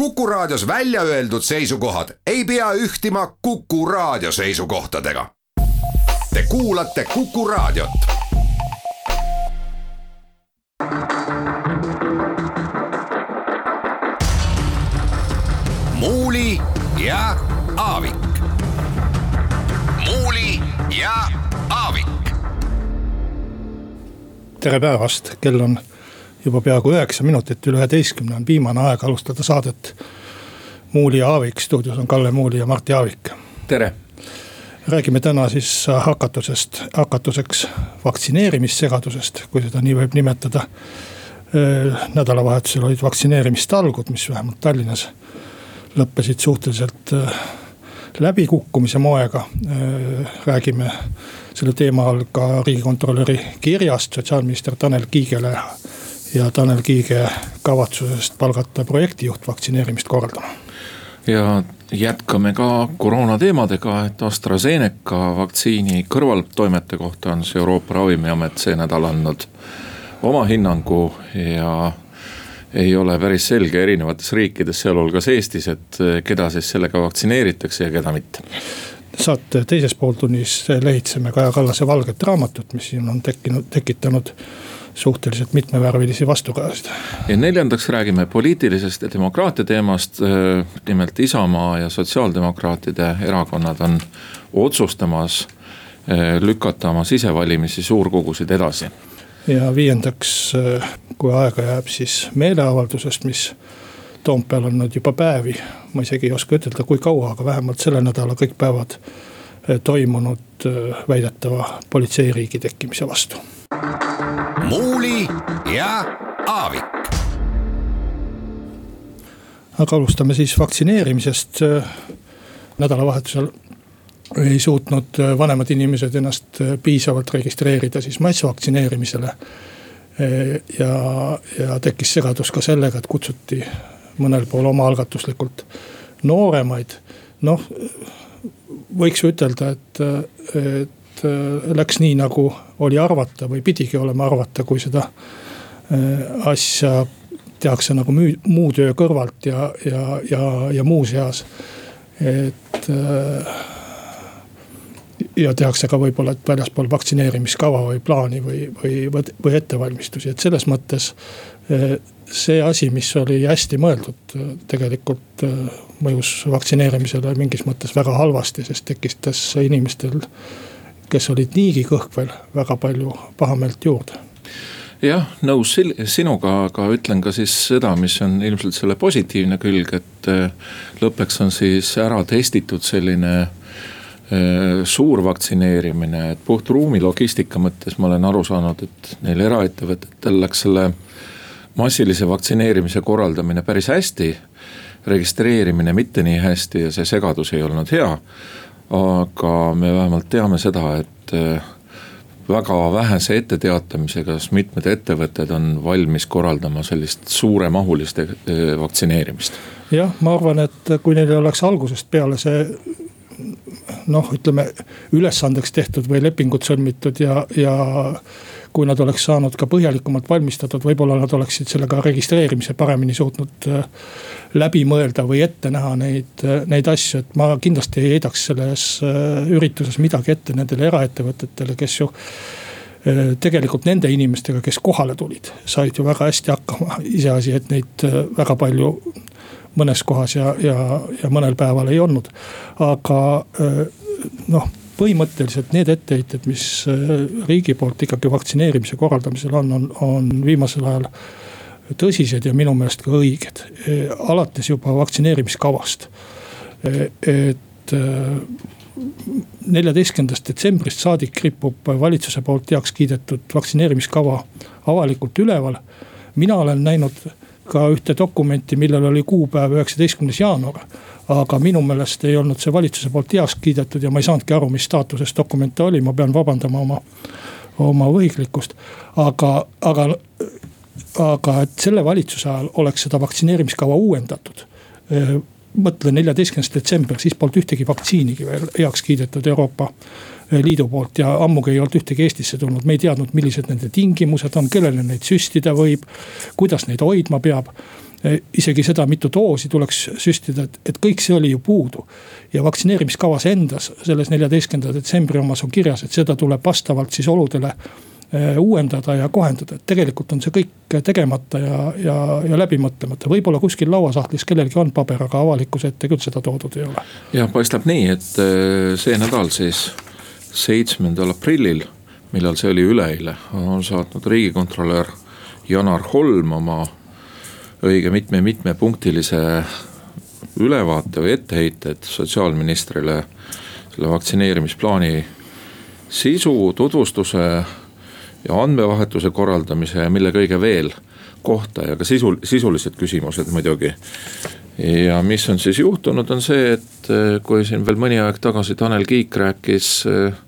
Kuku Raadios välja öeldud seisukohad ei pea ühtima Kuku Raadio seisukohtadega. Te kuulate Kuku Raadiot. muuli ja Aavik. muuli ja Aavik. tere päevast, kell on juba peaaegu üheksa minutit üle üheteistkümne on viimane aeg alustada saadet. Muuli ja Aavik, stuudios on Kalle Muuli ja Martti Aavik. tere. räägime täna siis hakatusest, hakatuseks vaktsineerimissegadusest, kui seda nii võib nimetada. nädalavahetusel olid vaktsineerimistalgud, mis vähemalt Tallinnas lõppesid suhteliselt läbikukkumise moega. räägime selle teema all ka riigikontrolöri kirjast sotsiaalminister Tanel Kiigele ja Tanel Kiige kavatsusest palgata projektijuht vaktsineerimist korraldama. ja jätkame ka koroona teemadega, et AstraZeneca vaktsiini kõrvaltoimete kohta on siis Euroopa Ravimiamet see nädal andnud oma hinnangu ja ei ole päris selge erinevates riikides, sealhulgas Eestis, et keda siis sellega vaktsineeritakse ja keda mitte saate teises pooltunnis lehitseme Kaja Kallase valget raamatut, mis siin on tekkinud, tekitanud suhteliselt mitmevärvilisi vastukajasid. ja neljandaks räägime poliitilisest demokraatia teemast. nimelt Isamaa ja sotsiaaldemokraatide erakonnad on otsustamas lükata oma sisevalimisi suurkogusid edasi. ja viiendaks, kui aega jääb, siis meeleavaldusest, mis Toompeal on nüüd juba päevi, ma isegi ei oska ütelda, kui kaua, aga vähemalt selle nädala kõik päevad toimunud väidetava politseiriigi tekkimise vastu muuli ja Aavik. aga alustame siis vaktsineerimisest. nädalavahetusel ei suutnud vanemad inimesed ennast piisavalt registreerida siis massvaktsineerimisele. ja, ja tekkis segadus ka sellega, et kutsuti mõnel pool omaalgatuslikult nooremaid. noh, võiks ütelda, et, et läks nii, nagu oli arvata või pidigi olema arvata, kui seda äh, asja tehakse nagu müü, muu töö kõrvalt ja, ja, ja, ja muuseas. et äh, ja tehakse ka võib-olla, et väljaspool vaktsineerimiskava või plaani või, või, või ettevalmistusi, et selles mõttes. see asi, mis oli hästi mõeldud, tegelikult mõjus vaktsineerimisele mingis mõttes väga halvasti, sest tekitas inimestel kes olid niigi kõhkvel, väga palju pahameelt juurde jah, nõus sinuga, aga ütlen ka siis seda, mis on ilmselt selle positiivne külg, et äh, lõppeks on siis ära testitud selline äh, suur vaktsineerimine, et puht ruumi logistika mõttes ma olen aru saanud, et neil eraettevõtetel läks selle massilise vaktsineerimise korraldamine päris hästi. registreerimine mitte nii hästi ja see segadus ei olnud hea aga me vähemalt teame seda, et äh, väga vähese etteteatamisega, sest mitmed ettevõtted on valmis korraldama sellist suuremahulist äh, vaktsineerimist. jah, ma arvan, et kui neil oleks algusest peale see noh, ütleme ülesandeks tehtud või lepingud sõlmitud ja, ja kui nad oleks saanud ka põhjalikumalt valmistatud, võib-olla nad oleksid sellega registreerimise paremini suutnud äh, läbi mõelda või ette näha neid, äh, neid asju, et ma kindlasti ei heidaks selles äh, ürituses midagi ette nendele eraettevõtetele, kes ju tegelikult nende inimestega, kes kohale tulid, said ju väga hästi hakkama, iseasi, et neid väga palju mõnes kohas ja, ja, ja mõnel päeval ei olnud. aga noh põhimõtteliselt need etteheited, mis äh, riigi poolt ikkagi vaktsineerimise korraldamisel on, on, on viimasel ajal tõsised ja minu meelest ka õiged. Äh, alates juba vaktsineerimiskavast. Äh, et neljateistkümnendast detsembrist saadik ripub valitsuse poolt heaks kiidetud vaktsineerimiskava avalikult üleval. mina olen näinud ka ühte dokumenti, millel oli kuupäev üheksateistkümnes jaanuar aga minu meelest ei olnud see valitsuse poolt heaks kiidetud ja ma ei saanudki aru, mis staatuses dokument oli, ma pean vabandama oma, oma võhiklikkust. aga, aga, aga et selle valitsuse ajal oleks seda vaktsineerimiskava uuendatud mõtlen neljateistkümnes detsember, siis polnud ühtegi vaktsiinigi veel heaks kiidetud Euroopa Liidu poolt ja ammugi ei olnud ühtegi Eestisse tulnud, me ei teadnud, millised nende tingimused on, kellele neid süstida võib. kuidas neid hoidma peab isegi seda, mitu doosi tuleks süstida, et, et kõik see oli ju puudu. ja vaktsineerimiskavas endas, selles neljateistkümnenda detsembri omas on kirjas, et seda tuleb vastavalt siis oludele Eh, uuendada ja kohendada, et tegelikult on see kõik tegemata ja, ja, ja läbi mõtlemata. võib-olla kuskil lauasahtlis kellelgi on paber, aga avalikkuse ette küll seda toodud ei ole. jah, paistab nii, et eh, see nädal siis seitsmendal aprillil, millal see oli üleeile, on saatnud riigikontrolör Janar Holm oma õige mitme mitmepunktilise ülevaate või etteheited sotsiaalministrile selle vaktsineerimisplaani sisu, tutvustuse ja andmevahetuse korraldamise ja mille kõige veel kohta ja ka sisul, sisulised küsimused muidugi. ja mis on siis juhtunud, on see, et eh, kui siin veel mõni aeg tagasi Tanel Kiik rääkis eh,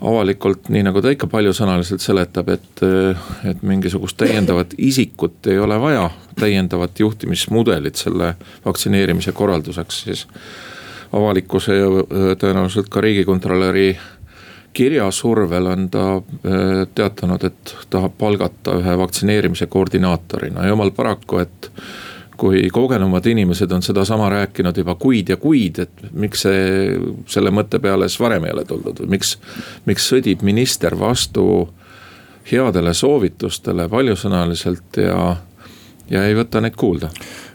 avalikult, nii nagu ta ikka paljusõnaliselt seletab, et, eh, et mingisugust täiendavat isikut ei ole vaja, täiendavat juhtimismudelit selle vaktsineerimise korralduseks, siis avalikkuse ja tõenäoliselt ka riigikontrolöri kirja survel on ta äh, teatanud, et tahab palgata ühe vaktsineerimise koordinaatorina. Jumal paraku, et kui kogenumad inimesed on sedasama rääkinud juba kuid ja kuid, et miks see, selle mõtte peale siis varem ei ole tuldud või miks, miks sõdib minister vastu headele soovitustele paljusõnaliselt ja, ja ei võta neid kuulda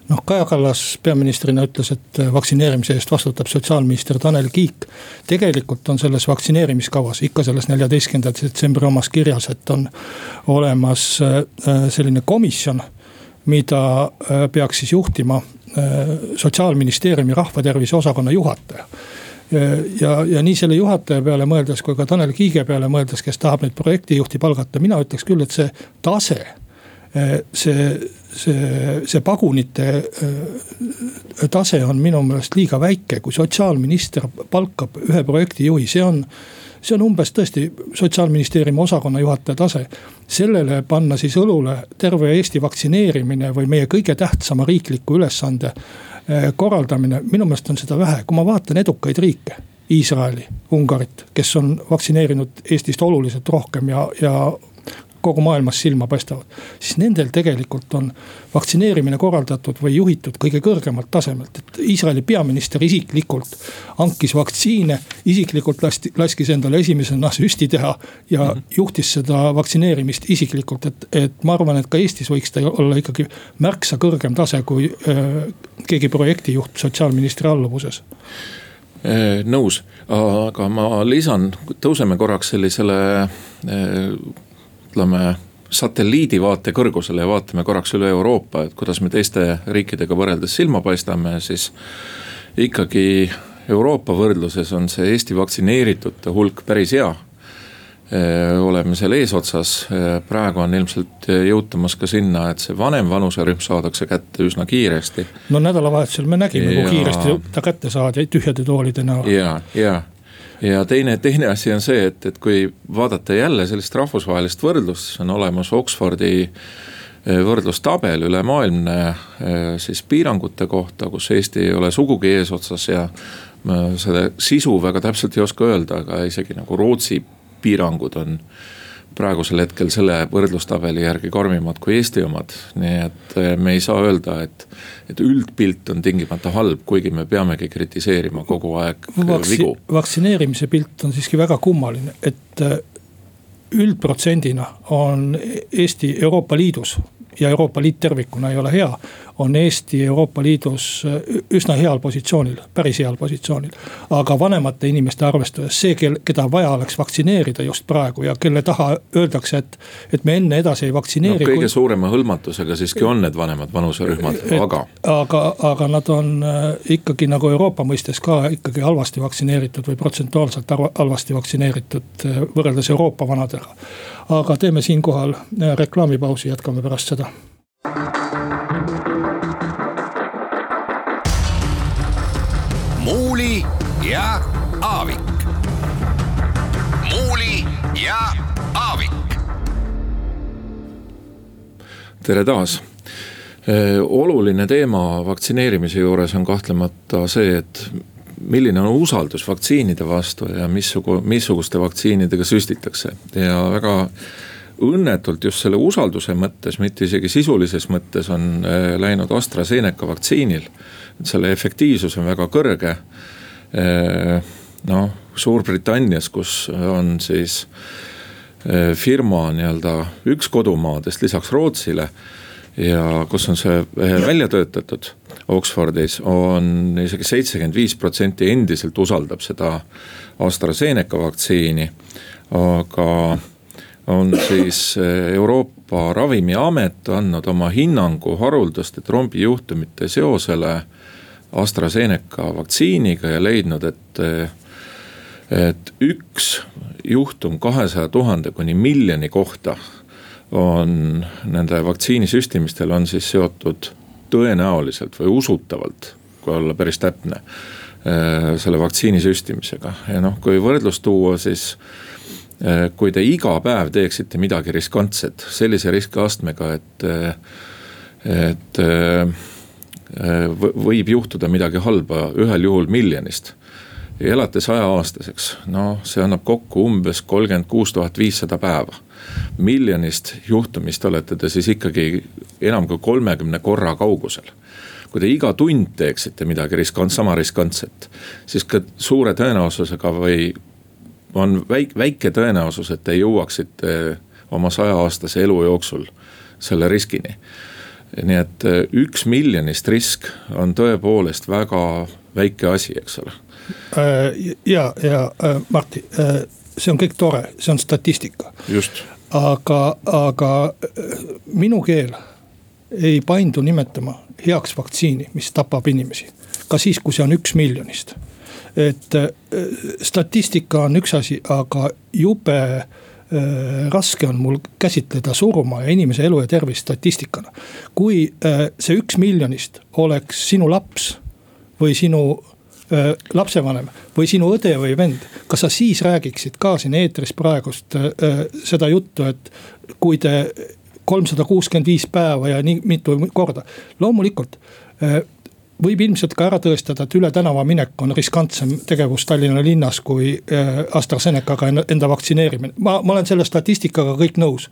noh, Kaja Kallas peaministrina ütles, et vaktsineerimise eest vastutab sotsiaalminister Tanel Kiik. tegelikult on selles vaktsineerimiskavas, ikka selles neljateistkümnenda detsembri omas kirjas, et on olemas äh, selline komisjon, mida äh, peaks siis juhtima äh, sotsiaalministeeriumi rahvatervise osakonna juhataja ja, ja nii selle juhataja peale mõeldes kui ka Tanel Kiige peale mõeldes, kes tahab nüüd projektijuhti palgata, mina ütleks küll, et see tase see, see, see pagunite äh, tase on minu meelest liiga väike, kui sotsiaalminister palkab ühe projektijuhi, see on see on umbes tõesti sotsiaalministeeriumi osakonna juhataja tase. sellele panna siis õlule terve Eesti vaktsineerimine või meie kõige tähtsama riikliku ülesande äh, korraldamine, minu meelest on seda vähe, kui ma vaatan edukaid riike. Iisraeli, Ungarit, kes on vaktsineerinud Eestist oluliselt rohkem ja, ja kogu maailmas silma paistavad. siis nendel tegelikult on vaktsineerimine korraldatud või juhitud kõige kõrgemalt tasemelt, et Iisraeli peaminister isiklikult hankis vaktsiine. isiklikult lasti, laskis endale esimesena süsti teha ja mm -hmm. juhtis seda vaktsineerimist isiklikult, et, et ma arvan, et ka Eestis võiks ta olla ikkagi märksa kõrgem tase kui äh, keegi projektijuht sotsiaalministri alluvuses äh, nõus, aga ma lisan, tõuseme korraks sellisele äh, ütleme satelliidivaate kõrgusele ja vaatame korraks üle Euroopa, et kuidas me teiste riikidega võrreldes silma paistame, siis ikkagi Euroopa võrdluses on see Eesti vaktsineeritute hulk päris hea. oleme seal eesotsas, praegu on ilmselt jõutamas ka sinna, et see vanem vanuserühm saadakse kätte üsna kiiresti. no nädalavahetusel me nägime kui kiiresti ta kätte saadi tühjade toolide näol. ja, ja ja teine, teine asi on see, et, et kui vaadata jälle sellist rahvusvahelist võrdlust, siis on olemas Oxfordi eh, võrdlustabel ülemaailmne eh, siis piirangute kohta, kus Eesti ei ole sugugi eesotsas ja ma selle sisu väga täpselt ei oska öelda, aga isegi nagu Rootsi piirangud on praegusel hetkel selle võrdlustabeli järgi karmimad kui Eesti omad. nii et eh, me ei saa öelda, et, et üldpilt on tingimata halb, kuigi me peamegi kritiseerima kogu aeg Vaksi, vigu. vaktsineerimise pilt on siiski väga kummaline, et eh, üldprotsendina on Eesti Euroopa Liidus ja Euroopa Liit tervikuna ei ole hea on Eesti Euroopa Liidus äh, üsna heal positsioonil, päris heal positsioonil. aga vanemate inimeste arvestuses see, kel, keda vaja oleks vaktsineerida just praegu ja kelle taha öeldakse, et, et me enne edasi ei vaktsineeri no,. kõige kui... suurema hõlmatusega siiski on need vanemad vanuserühmad, aga. aga, aga nad on äh, ikkagi nagu Euroopa mõistes ka ikkagi halvasti vaktsineeritud või protsentuaalselt halvasti vaktsineeritud äh, võrreldes Euroopa vanadega. aga teeme siinkohal reklaamipausi, jätkame pärast seda ja Aavik. muuli ja Aavik. tere taas oluline teema vaktsineerimise juures on kahtlemata see, et milline on usaldus vaktsiinide vastu ja missugu-, missuguste vaktsiinidega süstitakse ja väga õnnetult just selle usalduse mõttes, mitte isegi sisulises mõttes on äh, läinud AstraZeneca vaktsiinil. selle efektiivsus on väga kõrge. Äh, noh, Suurbritannias, kus on siis äh, firma nii-öelda üks kodumaadest lisaks Rootsile ja kus on see välja töötatud Oxfordis on isegi seitsekümmend viis protsenti endiselt usaldab seda AstraZeneca vaktsiini. aga on siis Euroopa Ravimiamet andnud oma hinnangu haruldaste trombijuhtumite seosele AstraZeneca vaktsiiniga ja leidnud, et. Et üks juhtum kahesaja tuhande kuni miljoni kohta on nende vaktsiinisüstimistel on siis seotud tõenäoliselt või usutavalt, kui olla päris täpne. Eh, selle vaktsiini süstimisega ja noh, kui võrdlus tuua, siis Äh, kui te iga päev teeksite midagi riskantset sellise riskiastmega, et, äh, et äh, võib juhtuda midagi halba ühel juhul miljonist. ja elate sajaaastaseks, noh, see annab kokku umbes kolmkümmend kuus tuhat viissada päeva. miljonist juhtumist olete te siis ikkagi enam kui kolmekümne korra kaugusel kui te iga tund teeksite midagi riskant-, sama riskantset, siis ka suure tõenäosusega või on väike, väike tõenäosus, et te jõuaksite oma sajaaastase elu jooksul selle riskini. Nii et äh, üks miljonist risk on tõepoolest väga väike asi, eks ole. Äh, ja, ja äh, Martti, see on kõik tore, see on statistika. aga, aga minu keel ei paindu nimetama heaks vaktsiini, mis tapab inimesi. ka siis, kui see on üks miljonist et äh, statistika on üks asi, aga jube äh, raske on mul käsitleda surma ja inimese elu ja tervist statistikana. kui äh, see üks miljonist oleks sinu laps või sinu lapsevanem või sinu õde või vend, kas sa siis räägiksid ka siin eetris praegust seda juttu, et kui te kolmsada kuuskümmend viis päeva ja nii mitu korda, loomulikult võib ilmselt ka ära tõestada, et üle tänava minek on riskantsem tegevus Tallinna linnas kui äh, AstraZenecaga enda vaktsineerimine. ma, ma olen selle statistikaga kõik nõus,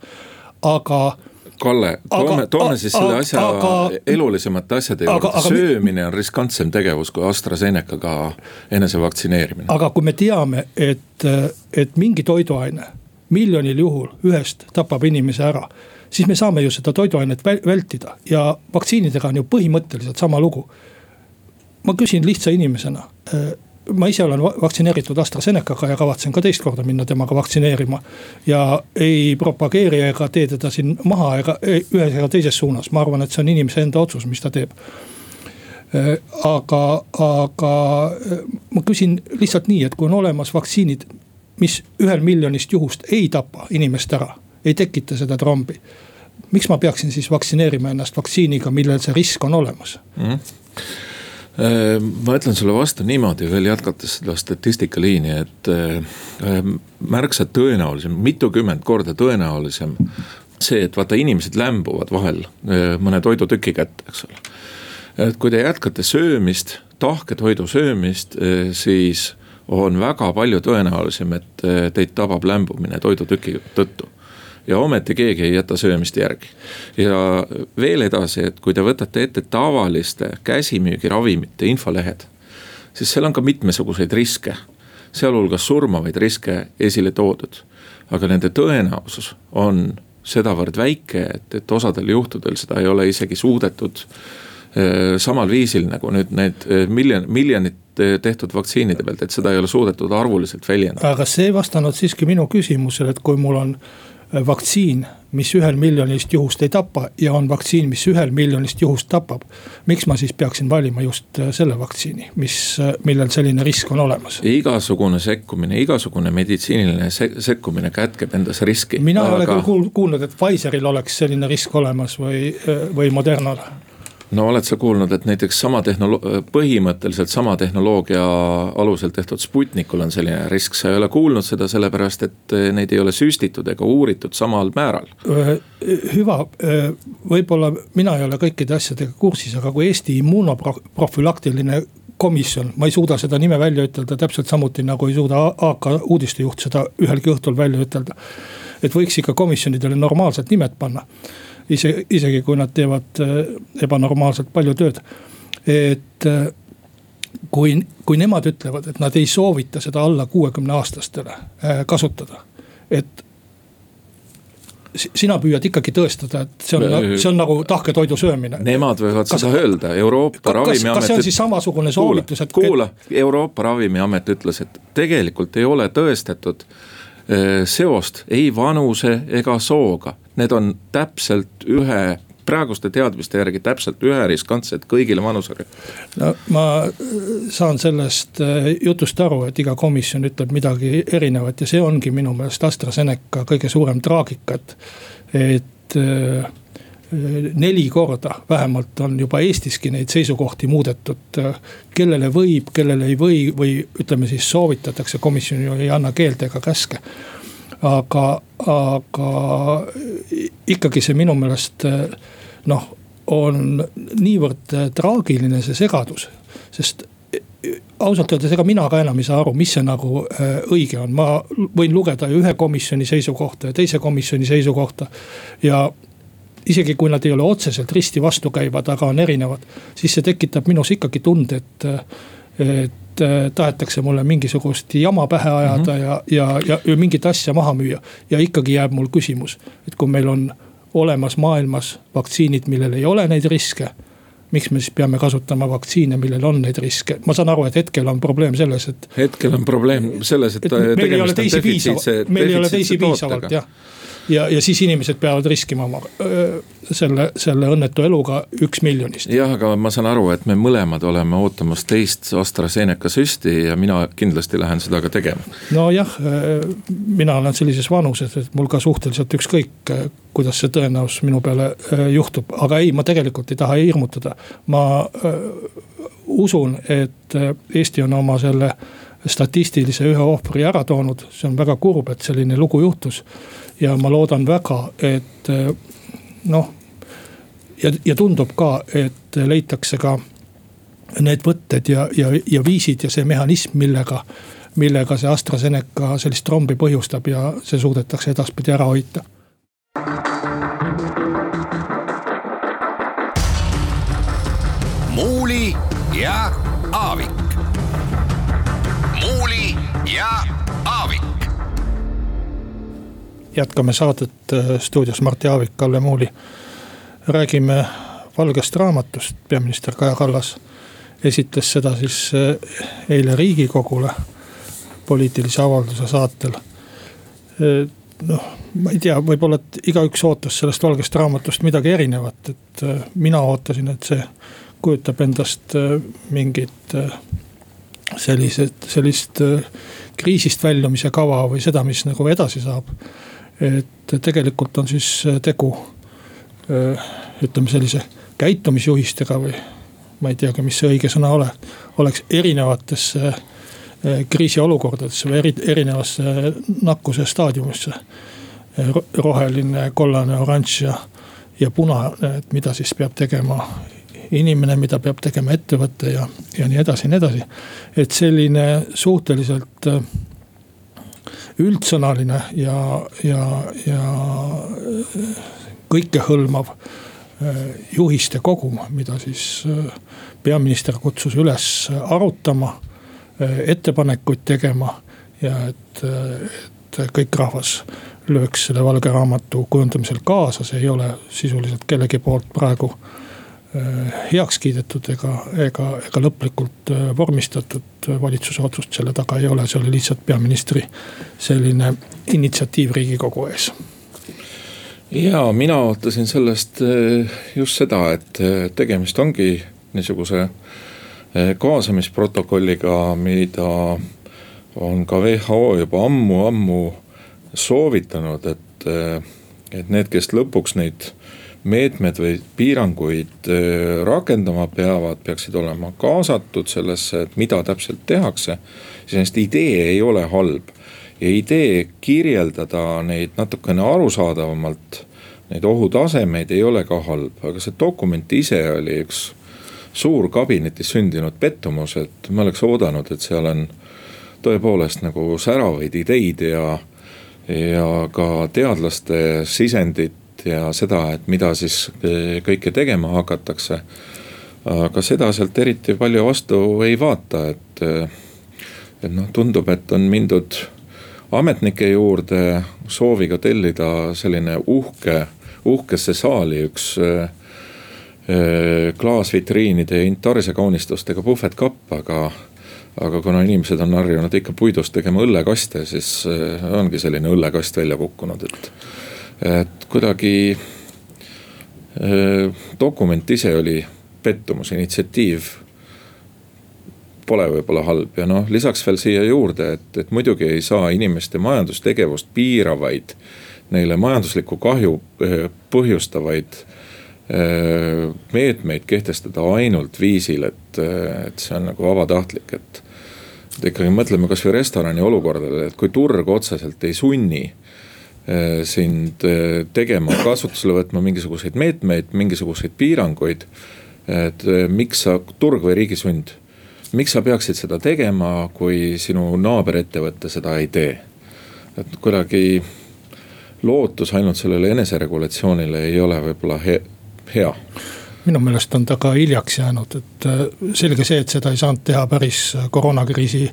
aga. Kalle, toome, toome siis selle asja aga, elulisemate asjade juurde, söömine on riskantsem tegevus kui AstraZenecaga enese vaktsineerimine. aga kui me teame, et, et mingi toiduaine miljonil juhul ühest tapab inimese ära siis me saame ju seda toiduainet vältida ja vaktsiinidega on ju põhimõtteliselt sama lugu ma küsin lihtsa inimesena äh, ma ise olen vaktsineeritud AstraZenecaga ja kavatsen ka teist korda minna temaga vaktsineerima. ja ei propageeri ega tee teda siin maha ega ühes ega teises suunas, ma arvan, et see on inimese enda otsus, mis ta teeb. Äh, aga, aga äh, ma küsin lihtsalt nii, et kui on olemas vaktsiinid, mis ühel miljonist juhust ei tapa inimest ära, ei tekita seda trombi. miks ma peaksin siis vaktsineerima ennast vaktsiiniga, millel see risk on olemas mm? -hmm ma ütlen sulle vastu niimoodi veel jätkates seda statistikaliini, et äh, märksa tõenäolisem, mitukümmend korda tõenäolisem. see, et vaata inimesed lämbuvad vahel äh, mõne toidutüki kätte, eks ole. et kui te jätkate söömist, tahke toidu söömist, siis on väga palju tõenäolisem, et teid tabab lämbumine toidutüki tõttu ja ometi keegi ei jäta söömist järgi. ja veel edasi, et kui te võtate ette tavaliste käsimüügiravimite infolehed, siis seal on ka mitmesuguseid riske, sealhulgas surmavaid riske esile toodud. aga nende tõenäosus on sedavõrd väike, et, et osadel juhtudel seda ei ole isegi suudetud eh, samal viisil nagu nüüd need eh, miljon, miljonit eh, tehtud vaktsiinide pealt, et seda ei ole suudetud arvuliselt väljendada. aga see ei vastanud siiski minu küsimusele, et kui mul on vaktsiin, mis ühel miljonist juhust ei tapa ja on vaktsiin, mis ühel miljonist juhust tapab. miks ma siis peaksin valima just äh, selle vaktsiini, mis, äh, millel selline risk on olemas? igasugune sekkumine, igasugune meditsiiniline sekkumine kätkeb endas riski. mina ei aga... ole küll kuulnud, et Pfizeril oleks selline risk olemas või, äh, või Modernal no oled sa kuulnud, et näiteks sama tehnolo-, põhimõtteliselt sama tehnoloogia alusel tehtud Sputnikul on selline risk, sa ei ole kuulnud seda sellepärast, et eh, neid ei ole süstitud ega uuritud samal määral. hüva, võib-olla mina ei ole kõikide asjadega kursis, aga kui Eesti immuunoprofülaktiline komisjon, ma ei suuda seda nime välja ütelda täpselt samuti nagu ei suuda AK uudistejuht seda ühelgi õhtul välja ütelda et võiks ikka komisjonidele normaalselt nimed panna. Ise, isegi kui nad teevad ebanormaalselt palju tööd, et kui, kui nemad ütlevad, et nad ei soovita seda alla kuuekümne aastastele kasutada, et sina püüad ikkagi tõestada, et see on, see on nagu tahke toidu söömine. Nemad võivad kas, seda öelda, Euroopa Ravimiamet. kas see on siis samasugune soovitus, et. kuula, Euroopa Ravimiamet ütles, et tegelikult ei ole tõestatud äh, seost ei vanuse ega sooga. Need on täpselt ühe praeguste teadmiste järgi täpselt ühe riskantsed kõigile vanuserühmadele. no ma saan sellest äh, jutust aru, et iga komisjon ütleb midagi erinevat ja see ongi minu meelest AstraZeneca kõige suurem traagika, et, et äh, neli korda vähemalt on juba Eestiski neid seisukohti muudetud. kellele võib, kellele ei või või ütleme siis soovitatakse, komisjon ju ei anna keelde ega käske. aga, aga ikkagi see minu meelest noh, on niivõrd traagiline see segadus, sest ausalt öeldes, ega mina ka enam ei saa aru, mis see nagu äh, õige on, ma võin lugeda ühe komisjoni seisukohta ja teise komisjoni seisukohta. ja isegi kui nad ei ole otseselt risti vastukäivad, aga on erinevad, siis see tekitab minus ikkagi tunde, et, et tahetakse mulle mingisugust jama pähe ajada mm -hmm. ja, ja, ja, ja mingit asja maha müüa. ja ikkagi jääb mul küsimus, et kui meil on olemas maailmas vaktsiinid, millel ei ole neid riske miks me siis peame kasutama vaktsiine, millel on neid riske, ma saan aru, et hetkel on probleem selles, et. hetkel on probleem selles, et, et meil ei ole teisi piisavalt, meil ei ole teisi piisavalt jah ja, ja siis inimesed peavad riskima oma selle, selle õnnetu eluga üks miljonist. jah, aga ma saan aru, et me mõlemad oleme ootamas teist AstraZeneca süsti ja mina kindlasti lähen seda ka tegema. nojah, mina olen sellises vanuses, et mul ka suhteliselt ükskõik, kuidas see tõenäosus minu peale juhtub, aga ei, ma tegelikult ei taha hirmutada. ma usun, et Eesti on oma selle statistilise ühe ohvri ära toonud, see on väga kurb, et selline lugu juhtus ja ma loodan väga, et eh, noh, ja, ja tundub ka, et leitakse ka need võtted ja, ja, ja viisid ja see mehhanism, millega, millega see AstraZeneca sellist trombi põhjustab ja see suudetakse edaspidi ära hoida. muuli ja Aavik. Jätkame saadet äh, stuudios Mart Jaavik, Kalle Muuli. räägime valgest raamatust, peaminister Kaja Kallas esitles seda siis äh, eile riigikogule poliitilise avalduse saatel. Äh, noh, ma ei tea, võib-olla, et igaüks ootas sellest valgest raamatust midagi erinevat, et mina ootasin, et see kujutab endast mingit sellised, sellist kriisist väljumise kava või seda, mis nagu edasi saab et tegelikult on siis tegu ütleme sellise käitumisjuhistega või ma ei teagi, mis see õige sõna ole, oleks erinevatesse kriisiolukordadesse või eri, erinevasse nakkuse staadiumisse. roheline, kollane, oranž ja, ja punane, et mida siis peab tegema inimene, mida peab tegema ettevõte ja, ja nii edasi ja nii edasi. et selline suhteliselt üldsõnaline ja, ja, ja kõikehõlmav äh, juhiste kogum, mida siis äh, peaminister kutsus üles arutama, äh, ettepanekuid tegema ja et, et kõik rahvas lööks selle valge raamatu kujundamisel kaasa, see ei ole sisuliselt kellegi poolt praegu Äh, heaks kiidetud ega, ega, ega lõplikult äh, vormistatud valitsuse otsust selle taga ei ole, see oli lihtsalt peaministri selline initsiatiiv riigikogu ees. ja mina ootasin sellest äh, just seda, et tegemist ongi niisuguse kaasamisprotokolliga, mida on ka WHO juba ammu-ammu soovitanud, et, et need, kes lõpuks neid meetmed või piiranguid äh, rakendama peavad, peaksid olema kaasatud sellesse, et mida täpselt tehakse. iseenesest idee ei ole halb ja idee kirjeldada neid natukene arusaadavamalt, neid ohutasemeid ei ole ka halb, aga see dokument ise oli üks suur kabinetis sündinud pettumus, et ma oleks oodanud, et seal on tõepoolest nagu säravaid ideid ja ja ka teadlaste sisendit ja seda, et mida siis eh, kõike tegema hakatakse. aga seda sealt eriti palju vastu ei vaata, et, eh, et noh, tundub, et on mindud ametnike juurde sooviga tellida selline uhke, uhkesse saali üks äh, klaasvitriinide ja intarsia kaunistustega puhvetkapp, aga aga kuna inimesed on harjunud ikka puidust tegema õllekaste, siis ongi selline õllekast välja kukkunud, et. Et kuidagi dokument ise oli pettumus, initsiatiiv. Pole võib-olla halb ja noh, lisaks veel siia juurde, et, et muidugi ei saa inimeste majandustegevust piiravaid, neile majanduslikku kahju põhjustavaid meetmeid kehtestada ainult viisil, et, et see on nagu vabatahtlik, et et ikkagi mõtleme kasvõi restorani olukordadele, et kui turg otseselt ei sunni sind eh, tegema, kasutusele võtma mingisuguseid meetmeid, mingisuguseid piiranguid. et eh, miks sa, turg või riigisund, miks sa peaksid seda tegema, kui sinu naaberettevõte seda ei tee? et kuidagi lootus ainult sellele eneseregulatsioonile ei ole võib-olla he, hea minu meelest on ta ka hiljaks jäänud, et äh, selge see, et seda ei saanud teha päris äh, koroonakriisi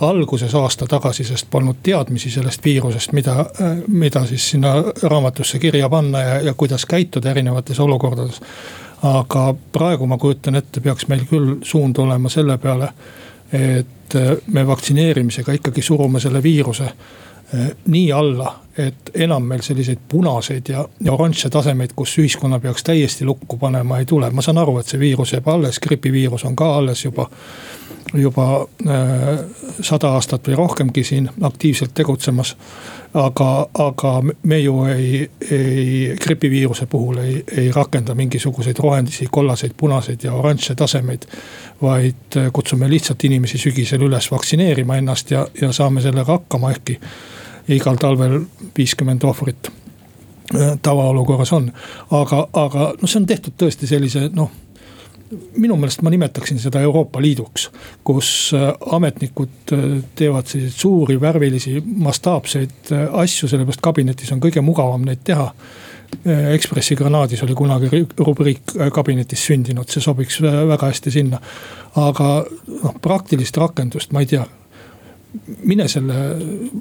alguses aasta tagasi, sest polnud teadmisi sellest viirusest, mida, äh, mida siis sinna raamatusse kirja panna ja, ja kuidas käituda erinevates olukordades. aga praegu ma kujutan ette, peaks meil küll suund olema selle peale, et me vaktsineerimisega ikkagi surume selle viiruse nii alla, et enam meil selliseid punaseid ja, ja oranže tasemeid, kus ühiskonna peaks täiesti lukku panema, ei tule. ma saan aru, et see viirus jääb alles, gripiviirus on ka alles juba, juba äh, sada aastat või rohkemgi siin aktiivselt tegutsemas. aga, aga me ju ei, ei gripiviiruse puhul ei, ei rakenda mingisuguseid rohelisi, kollaseid, punaseid ja oranže tasemeid. vaid kutsume lihtsalt inimesi sügisel üles vaktsineerima ennast ja, ja saame sellega hakkama, ehkki igal talvel viiskümmend ohvrit äh, tavaolukorras on. aga, aga noh, see on tehtud tõesti sellise noh minu meelest ma nimetaksin seda Euroopa Liiduks, kus äh, ametnikud äh, teevad selliseid suuri värvilisi mastaapseid asju, sellepärast kabinetis on kõige mugavam neid teha. Ekspressi granaadis oli kunagi rubriik kabinetis sündinud, see sobiks väga hästi sinna. aga noh, praktilist rakendust ma ei tea mine selle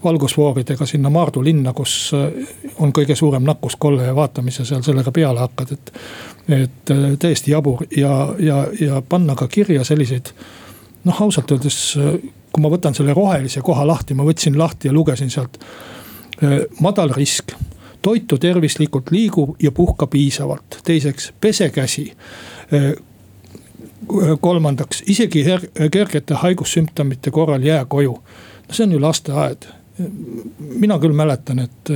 valgusfooridega sinna Maardu linna, kus äh, on kõige suurem nakkuskolle ja vaata, mis sa seal sellega peale hakkad, et. et äh, täiesti jabur ja, ja, ja panna ka kirja selliseid noh, ausalt öeldes, äh, kui ma võtan selle rohelise koha lahti, ma võtsin lahti ja lugesin sealt. madal risk, toitu tervislikult, liigu ja puhka piisavalt, teiseks pese käsi kolmandaks, isegi kergete haigussümptomite korral jää koju. no see on ju lasteaed. mina küll mäletan, et,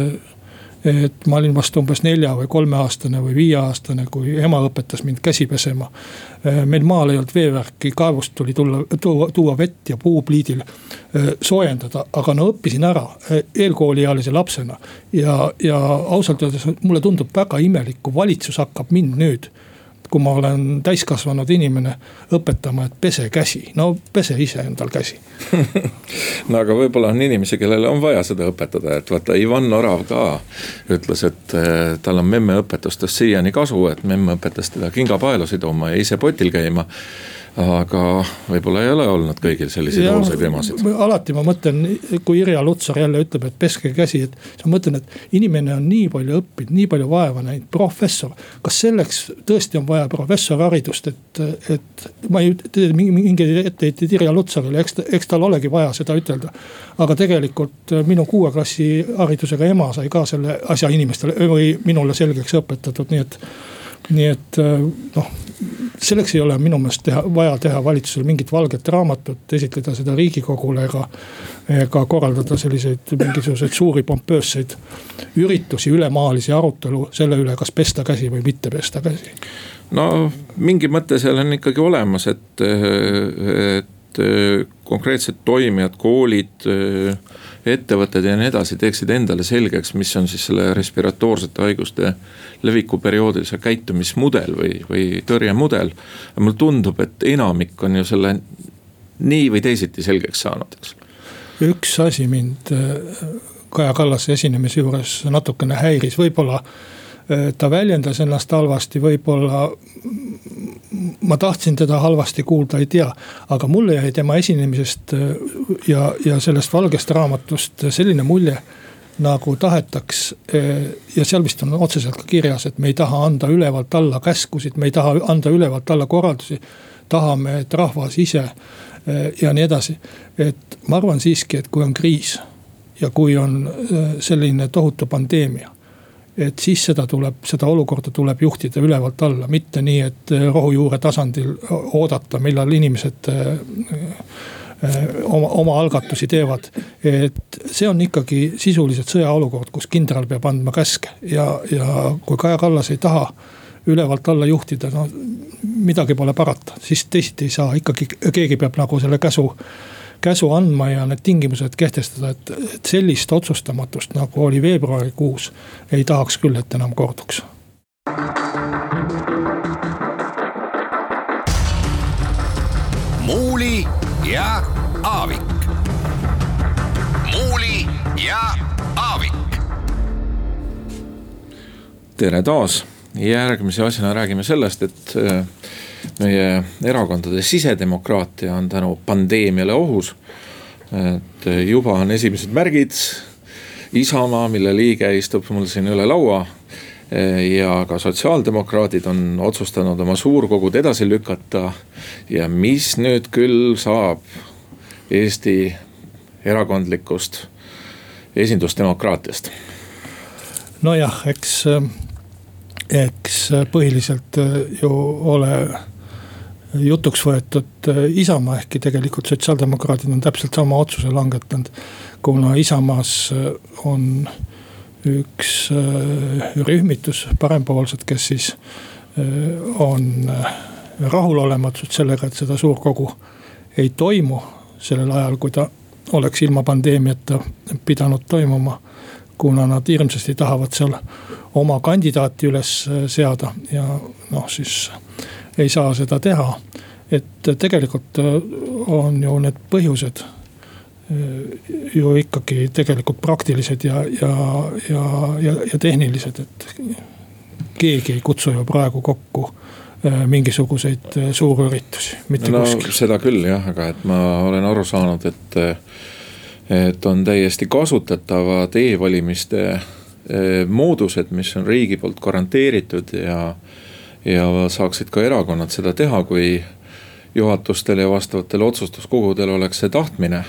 et ma olin vast umbes nelja või kolmeaastane või viieaastane, kui ema õpetas mind käsi pesema. meil maal ei olnud veevärki, kaevust tuli tulla, tuua, tuua vett ja puupliidil soojendada, aga no õppisin ära eelkooliealise lapsena. ja, ja ausalt öeldes mulle tundub väga imelik, kui valitsus hakkab mind nüüd kui ma olen täiskasvanud inimene, õpetama, et pese käsi, no pese ise endal käsi. No aga võib-olla on inimesi, kellele on vaja seda õpetada, et vaata Ivan Orav ka ütles, et eh, tal on memme õpetustest siiani kasu, et memme õpetas teda kingapaelu siduma ja ise potil käima aga võib-olla ei ole olnud kõigil selliseid hoolsaid emasid. alati ma mõtlen, kui Irja Lutsar jälle ütleb, et peske käsi, et siis ma mõtlen, et inimene on nii palju õppinud, nii palju vaeva näinud, professor. kas selleks tõesti on vaja professorharidust, et, et ma ei tee mingeid etteheiteid Irja Lutsarile, eks, eks tal olegi vaja seda ütelda. aga tegelikult minu kuue klassi haridusega ema sai ka selle asja inimestele või minule selgeks õpetatud, nii et nii et noh, selleks ei ole minu meelest teha, vaja teha valitsusel mingit valget raamatut, esitleda seda riigikogule ega. ega korraldada selliseid mingisuguseid suuri pompöösseid üritusi, ülemaalisi arutelu selle üle, kas pesta käsi või mitte pesta käsi. no mingi mõte seal on ikkagi olemas, et, et konkreetsed toimijad, koolid ettevõtted ja nii edasi teeksid endale selgeks, mis on siis selle respiratoorsete haiguste leviku perioodil see käitumismudel või, või tõrjemudel. mulle tundub, et enamik on ju selle nii või teisiti selgeks saanud, eks. üks asi mind äh, Kaja Kallase esinemise juures natukene häiris, võib-olla ta väljendas ennast halvasti, võib-olla ma tahtsin teda halvasti kuulda, ei tea. aga mulle jäi tema esinemisest ja, ja sellest valgest raamatust selline mulje nagu tahetaks. ja seal vist on otseselt ka kirjas, et me ei taha anda ülevalt alla käskusid, me ei taha anda ülevalt alla korraldusi. tahame, et rahvas ise ja nii edasi. et ma arvan siiski, et kui on kriis ja kui on selline tohutu pandeemia et siis seda tuleb, seda olukorda tuleb juhtida ülevalt alla, mitte nii, et rohujuure tasandil oodata, millal inimesed oma, oma algatusi teevad. et see on ikkagi sisuliselt sõjaolukord, kus kindral peab andma käske ja, ja kui Kaja Kallas ei taha ülevalt alla juhtida, no midagi pole parata, siis teisiti ei saa, ikkagi keegi peab nagu selle käsu käsu andma ja need tingimused kehtestada, et, et sellist otsustamatust, nagu oli veebruarikuus, ei tahaks küll, et enam korduks. muuli ja Aavik. muuli ja Aavik. tere taas, järgmise asjana räägime sellest, et äh, meie erakondade sisedemokraatia on tänu pandeemiale ohus. et juba on esimesed märgid. Isamaa, mille liige istub mul siin üle laua äh, ja ka sotsiaaldemokraadid on otsustanud oma suurkogud edasi lükata. ja mis nüüd küll saab Eesti erakondlikust esindusdemokraatiast? nojah, eks, eks põhiliselt ju ole jutuks võetud Isamaa, ehkki tegelikult sotsiaaldemokraadid on täpselt sama otsuse langetanud. kuna Isamaas on üks rühmitus, parempoolsed, kes siis on rahulolematud sellega, et seda suurkogu ei toimu sellel ajal, kui ta oleks ilma pandeemiata pidanud toimuma. kuna nad hirmsasti tahavad seal oma kandidaati üles seada ja noh, siis ei saa seda teha. et tegelikult on ju need põhjused ju ikkagi tegelikult praktilised ja, ja, ja, ja, ja tehnilised, et keegi ei kutsu ju praegu kokku Äh, mingisuguseid äh, suurüritusi, mitte no, kuskil. seda küll jah, aga et ma olen aru saanud, et, et on täiesti kasutatavad e-valimiste äh, moodused, mis on riigi poolt garanteeritud ja. Ja saaksid ka erakonnad seda teha, kui juhatustel ja vastavatel otsustuskogudel oleks see tahtmine.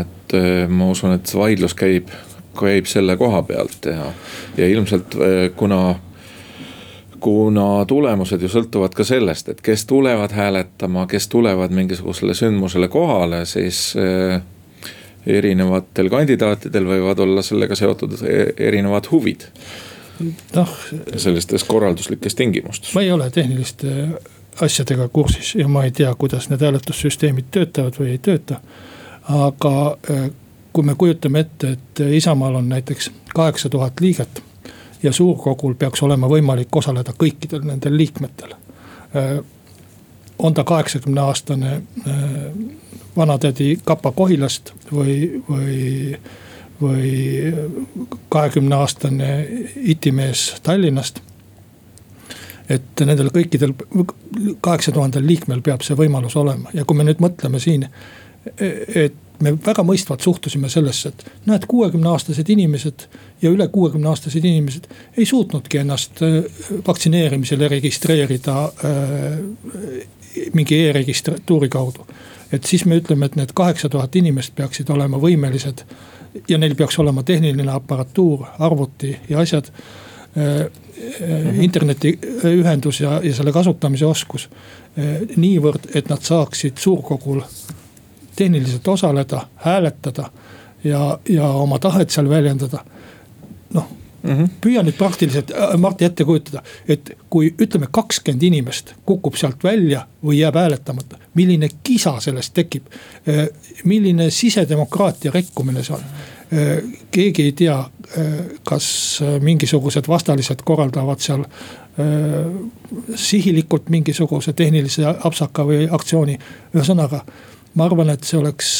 et ma usun, et vaidlus käib, käib selle koha pealt ja, ja ilmselt kuna kuna tulemused ju sõltuvad ka sellest, et kes tulevad hääletama, kes tulevad mingisugusele sündmusele kohale, siis eh, erinevatel kandidaatidel võivad olla sellega seotud e-, erinevad huvid. Noh. sellistes korralduslikes tingimustes. ma ei ole tehniliste asjadega kursis ja ma ei tea, kuidas need hääletussüsteemid töötavad või ei tööta. aga eh, kui me kujutame ette, et Isamaal on näiteks kaheksa tuhat liiget ja suurkogul peaks olema võimalik osaleda kõikidel nendel liikmetel. Äh, on ta kaheksakümne aastane äh, vanatädi Kapa Kohilast või, või, või kahekümne aastane itimees Tallinnast et nendel kõikidel kaheksa tuhandel liikmel peab see võimalus olema ja kui me nüüd mõtleme siin, et me väga mõistvalt suhtusime sellesse, et näed, kuuekümne aastased inimesed ja üle kuuekümne aastased inimesed ei suutnudki ennast äh, vaktsineerimisele registreerida äh, mingi e-registratuuri kaudu. et siis me ütleme, et need kaheksa tuhat inimest peaksid olema võimelised ja neil peaks olema tehniline aparatuur, arvuti ja asjad äh,. Mhm. internetiühendus ja, ja selle kasutamise oskus äh, niivõrd, et nad saaksid suurkogul tehniliselt osaleda, hääletada ja, ja oma tahet seal väljendada. noh mm -hmm., püüa nüüd praktiliselt äh, Marti ette kujutada, et kui ütleme, kakskümmend inimest kukub sealt välja või jääb hääletamata, milline kisa sellest tekib. Äh, milline sisedemokraatia rikkumine see on äh, keegi ei tea, kas mingisugused vastalised korraldavad seal sihilikult mingisuguse tehnilise apsaka või aktsiooni. ühesõnaga ma arvan, et see oleks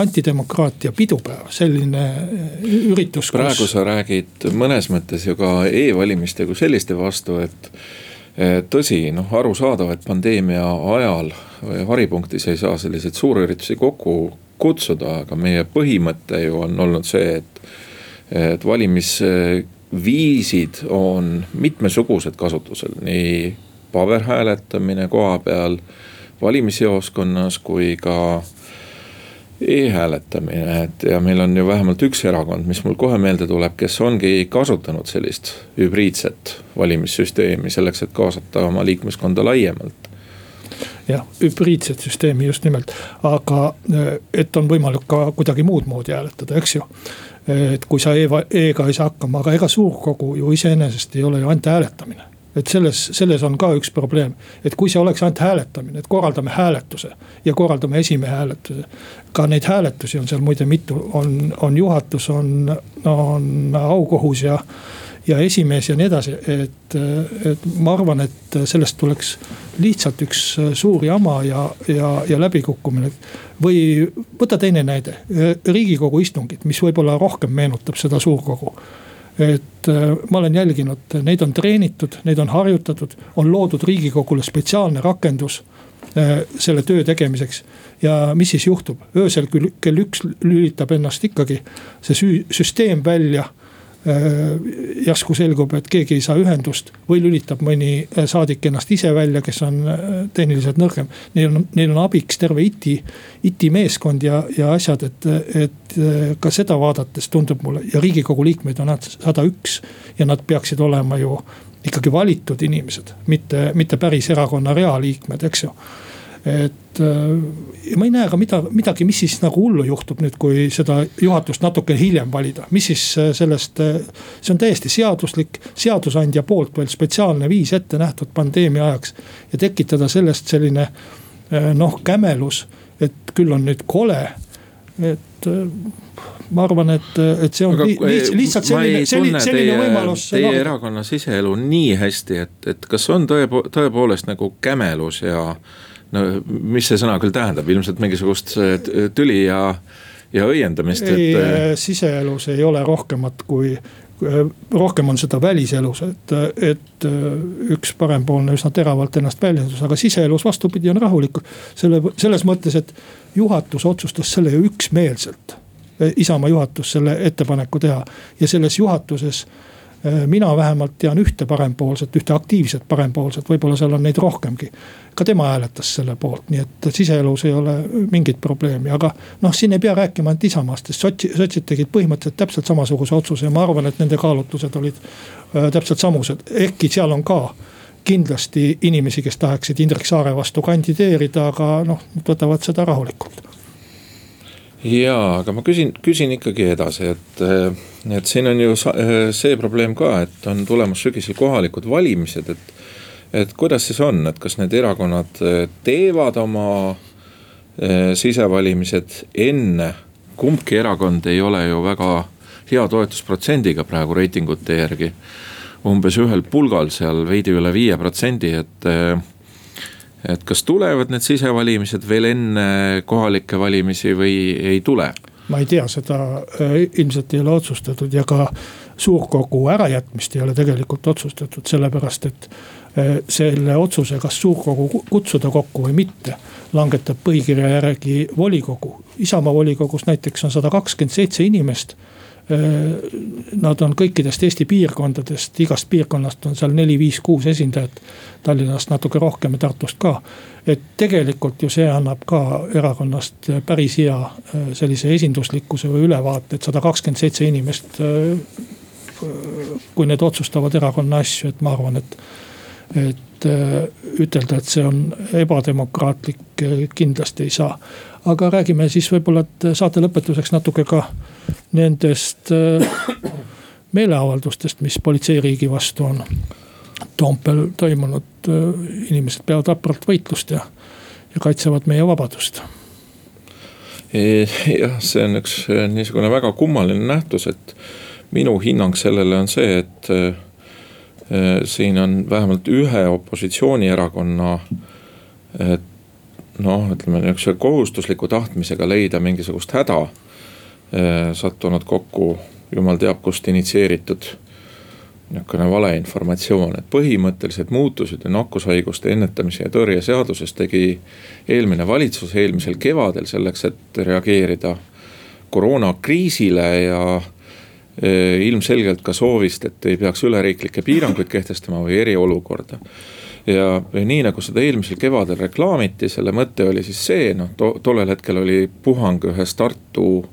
antidemokraatia pidupäev, selline üritus. praegu kus... sa räägid mõnes mõttes ju ka e-valimiste kui selliste vastu, et tõsi, noh arusaadav, et pandeemia ajal haripunktis ei saa selliseid suurüritusi kokku kutsuda, aga meie põhimõte ju on olnud see, et, et valimisviisid on mitmesugused kasutusel, nii paberhääletamine koha peal, valimisjaoskonnas kui ka e-hääletamine, et ja meil on ju vähemalt üks erakond, mis mul kohe meelde tuleb, kes ongi kasutanud sellist hübriidset valimissüsteemi selleks, et kaasata oma liikmeskonda laiemalt jah, hübriidset süsteemi just nimelt, aga et on võimalik ka kuidagi muud moodi hääletada, eks ju. et kui sa e-ga ei saa hakkama, aga ega suurkogu ju iseenesest ei ole ju ainult hääletamine et selles, selles on ka üks probleem, et kui see oleks ainult hääletamine, et korraldame hääletuse ja korraldame esimehe hääletuse. ka neid hääletusi on seal muide mitu, on, on juhatus, on, on aukohus ja ja esimees ja nii edasi, et, et ma arvan, et sellest tuleks lihtsalt üks suur jama ja, ja, ja läbikukkumine. või võta teine näide, riigikogu istungid, mis võib-olla rohkem meenutab seda suurkogu et ma olen jälginud, neid on treenitud, neid on harjutatud, on loodud riigikogule spetsiaalne rakendus selle töö tegemiseks. ja mis siis juhtub, öösel küll kell üks lülitab ennast ikkagi see süü, süsteem välja Äh, järsku selgub, et keegi ei saa ühendust või lülitab mõni äh, saadik ennast ise välja, kes on äh, tehniliselt nõrgem. Neil on, neil on abiks terve ITI, ITI meeskond ja, ja asjad, et, et ka seda vaadates tundub mulle ja riigikogu liikmeid on sada üks. ja nad peaksid olema ju ikkagi valitud inimesed, mitte, mitte päris erakonna realiikmed, eks ju et äh, ma ei näe ka mida, midagi, mis siis nagu hullu juhtub nüüd, kui seda juhatust natuke hiljem valida, mis siis äh, sellest. Äh, see on täiesti seaduslik, seadusandja poolt veel spetsiaalne viis ette nähtud pandeemia ajaks ja tekitada sellest selline noh, kämelus, et küll on nüüd kole, et ma arvan, et, et see on Aga, li, lihtsalt selline, selline, selline teie, võimalus. Teie erakonna siseelu nii hästi, et, et kas on tõe, tõepoolest nagu kämelus ja no mis see sõna küll tähendab, ilmselt mingisugust tüli ja, ja õiendamist. ei et..., äh, siseelus ei ole rohkemat kui äh, rohkem on seda väliselus, et, et äh, üks parempoolne üsna teravalt ennast väljendas, aga siseelus vastupidi on rahulik. selle, selles mõttes, et juhatus otsustas selle ju üksmeelselt. Isamaa juhatus selle ettepaneku teha ja selles juhatuses Äh, mina vähemalt tean ühte parempoolset, ühte aktiivset parempoolset, võib-olla seal on neid rohkemgi. ka tema hääletas selle poolt, nii et siseelus ei ole mingit probleemi, aga noh, siin ei pea rääkima ainult Isamaast, sest sotsid, sotsid tegid põhimõtteliselt täpselt samasuguse otsuse ja ma arvan, et nende kaalutlused olid äh, täpselt samused, ehkki seal on ka kindlasti inimesi, kes tahaksid Indrek Saare vastu kandideerida, aga noh, nad võtavad seda rahulikult. Jaa, aga ma küsin, küsin ikkagi edasi, et, et siin on ju see probleem ka, et on tulemas sügisel kohalikud valimised, et. et kuidas siis on, et kas need erakonnad teevad oma eh, sisevalimised enne, kumbki erakond ei ole ju väga hea toetusprotsendiga praegu reitingute järgi. umbes ühel pulgal seal veidi üle viie protsendi, et et kas tulevad need sisevalimised veel enne kohalikke valimisi või ei tule? Ma ei tea, seda äh, ilmselt ei ole otsustatud ja ka suurkogu ärajätmist ei ole tegelikult otsustatud, sellepärast et äh, selle otsuse, kas suurkogu kutsuda kokku või mitte, langetab põhikirja järgi volikogu. Isamaa volikogus näiteks on sada kakskümmend seitse inimest nad on kõikidest Eesti piirkondadest, igast piirkonnast on seal neli, viis, kuus esindajat. Tallinnast natuke rohkem ja Tartust ka. et tegelikult ju see annab ka erakonnast päris hea äh, sellise esinduslikkuse või ülevaate, et sada kakskümmend seitse inimest. Äh, kui need otsustavad erakonna asju, et ma arvan, et, et ütelda, et see on ebademokraatlik, kindlasti ei saa aga räägime siis võib-olla, et saate lõpetuseks natuke ka nendest äh, meeleavaldustest, mis politseiriigi vastu on Toompeal toimunud. Äh, inimesed peavad vapralt võitlust ja, ja kaitsevad meie vabadust. jah, see on üks äh, niisugune väga kummaline nähtus, et minu hinnang sellele on see, et siin on vähemalt ühe opositsioonierakonna noh, ütleme nihukese kohustusliku tahtmisega leida mingisugust häda sattunud kokku jumal teab kust initsieeritud niisugune valeinformatsioon, et põhimõttelised muutused ja nakkushaiguste ennetamise ja tõrje seaduses tegi eelmine valitsus eelmisel kevadel selleks, et reageerida koroonakriisile ja e, ilmselgelt ka soovist, et ei peaks üleriiklikke piiranguid kehtestama või eriolukorda. ja nii nagu seda eelmisel kevadel reklaamiti, selle mõte oli siis see, noh to, tollel hetkel oli puhang ühes Tartu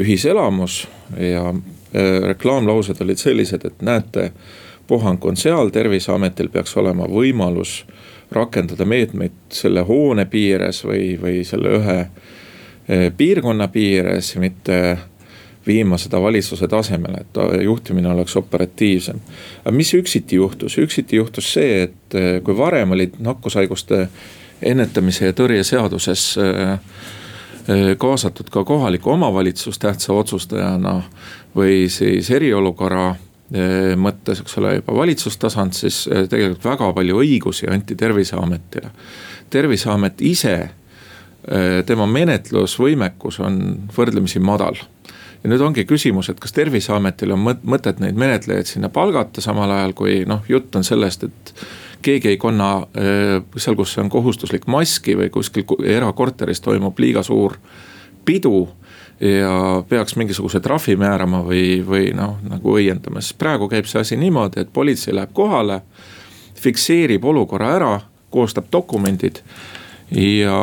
ühiselamus ja Äh, reklaamlaused olid sellised, et näete, puhang on seal, terviseametil peaks olema võimalus rakendada meetmeid selle hoone piires või, või selle ühe äh, piirkonna piires, mitte viima seda valitsuse tasemele, et juhtimine oleks operatiivsem. aga mis üksiti juhtus, üksiti juhtus see, et äh, kui varem olid nakkushaiguste ennetamise ja tõrje seaduses kaasatud ka kohalik omavalitsus tähtsa otsustajana või siis eriolukorra eh, mõttes, eks ole, juba valitsustasand, siis eh, tegelikult väga palju õigusi anti terviseametile. terviseamet ise, tema menetlusvõimekus on võrdlemisi madal ja nüüd ongi küsimus, et kas terviseametil on mõtet neid menetlejaid sinna palgata, samal ajal kui noh, jutt on sellest, et keegi ei kanna seal, kus on kohustuslik maski või kuskil erakorteris toimub liiga suur pidu ja peaks mingisuguse trahvi määrama või, või noh, nagu õiendama, siis praegu käib see asi niimoodi, et politsei läheb kohale. fikseerib olukorra ära, koostab dokumendid ja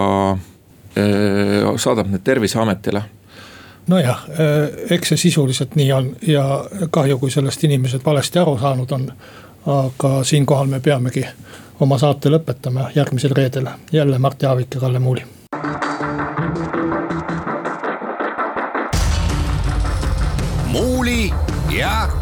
äh, saadab need terviseametile nojah, äh, eks see sisuliselt nii on ja kahju, kui sellest inimesed valesti aru saanud on. Aga siinkohal me peamegi oma saate lõpetama järgmisel reedel. Jälle Mart Jaavik ja Kalle Muuli. Muuli ja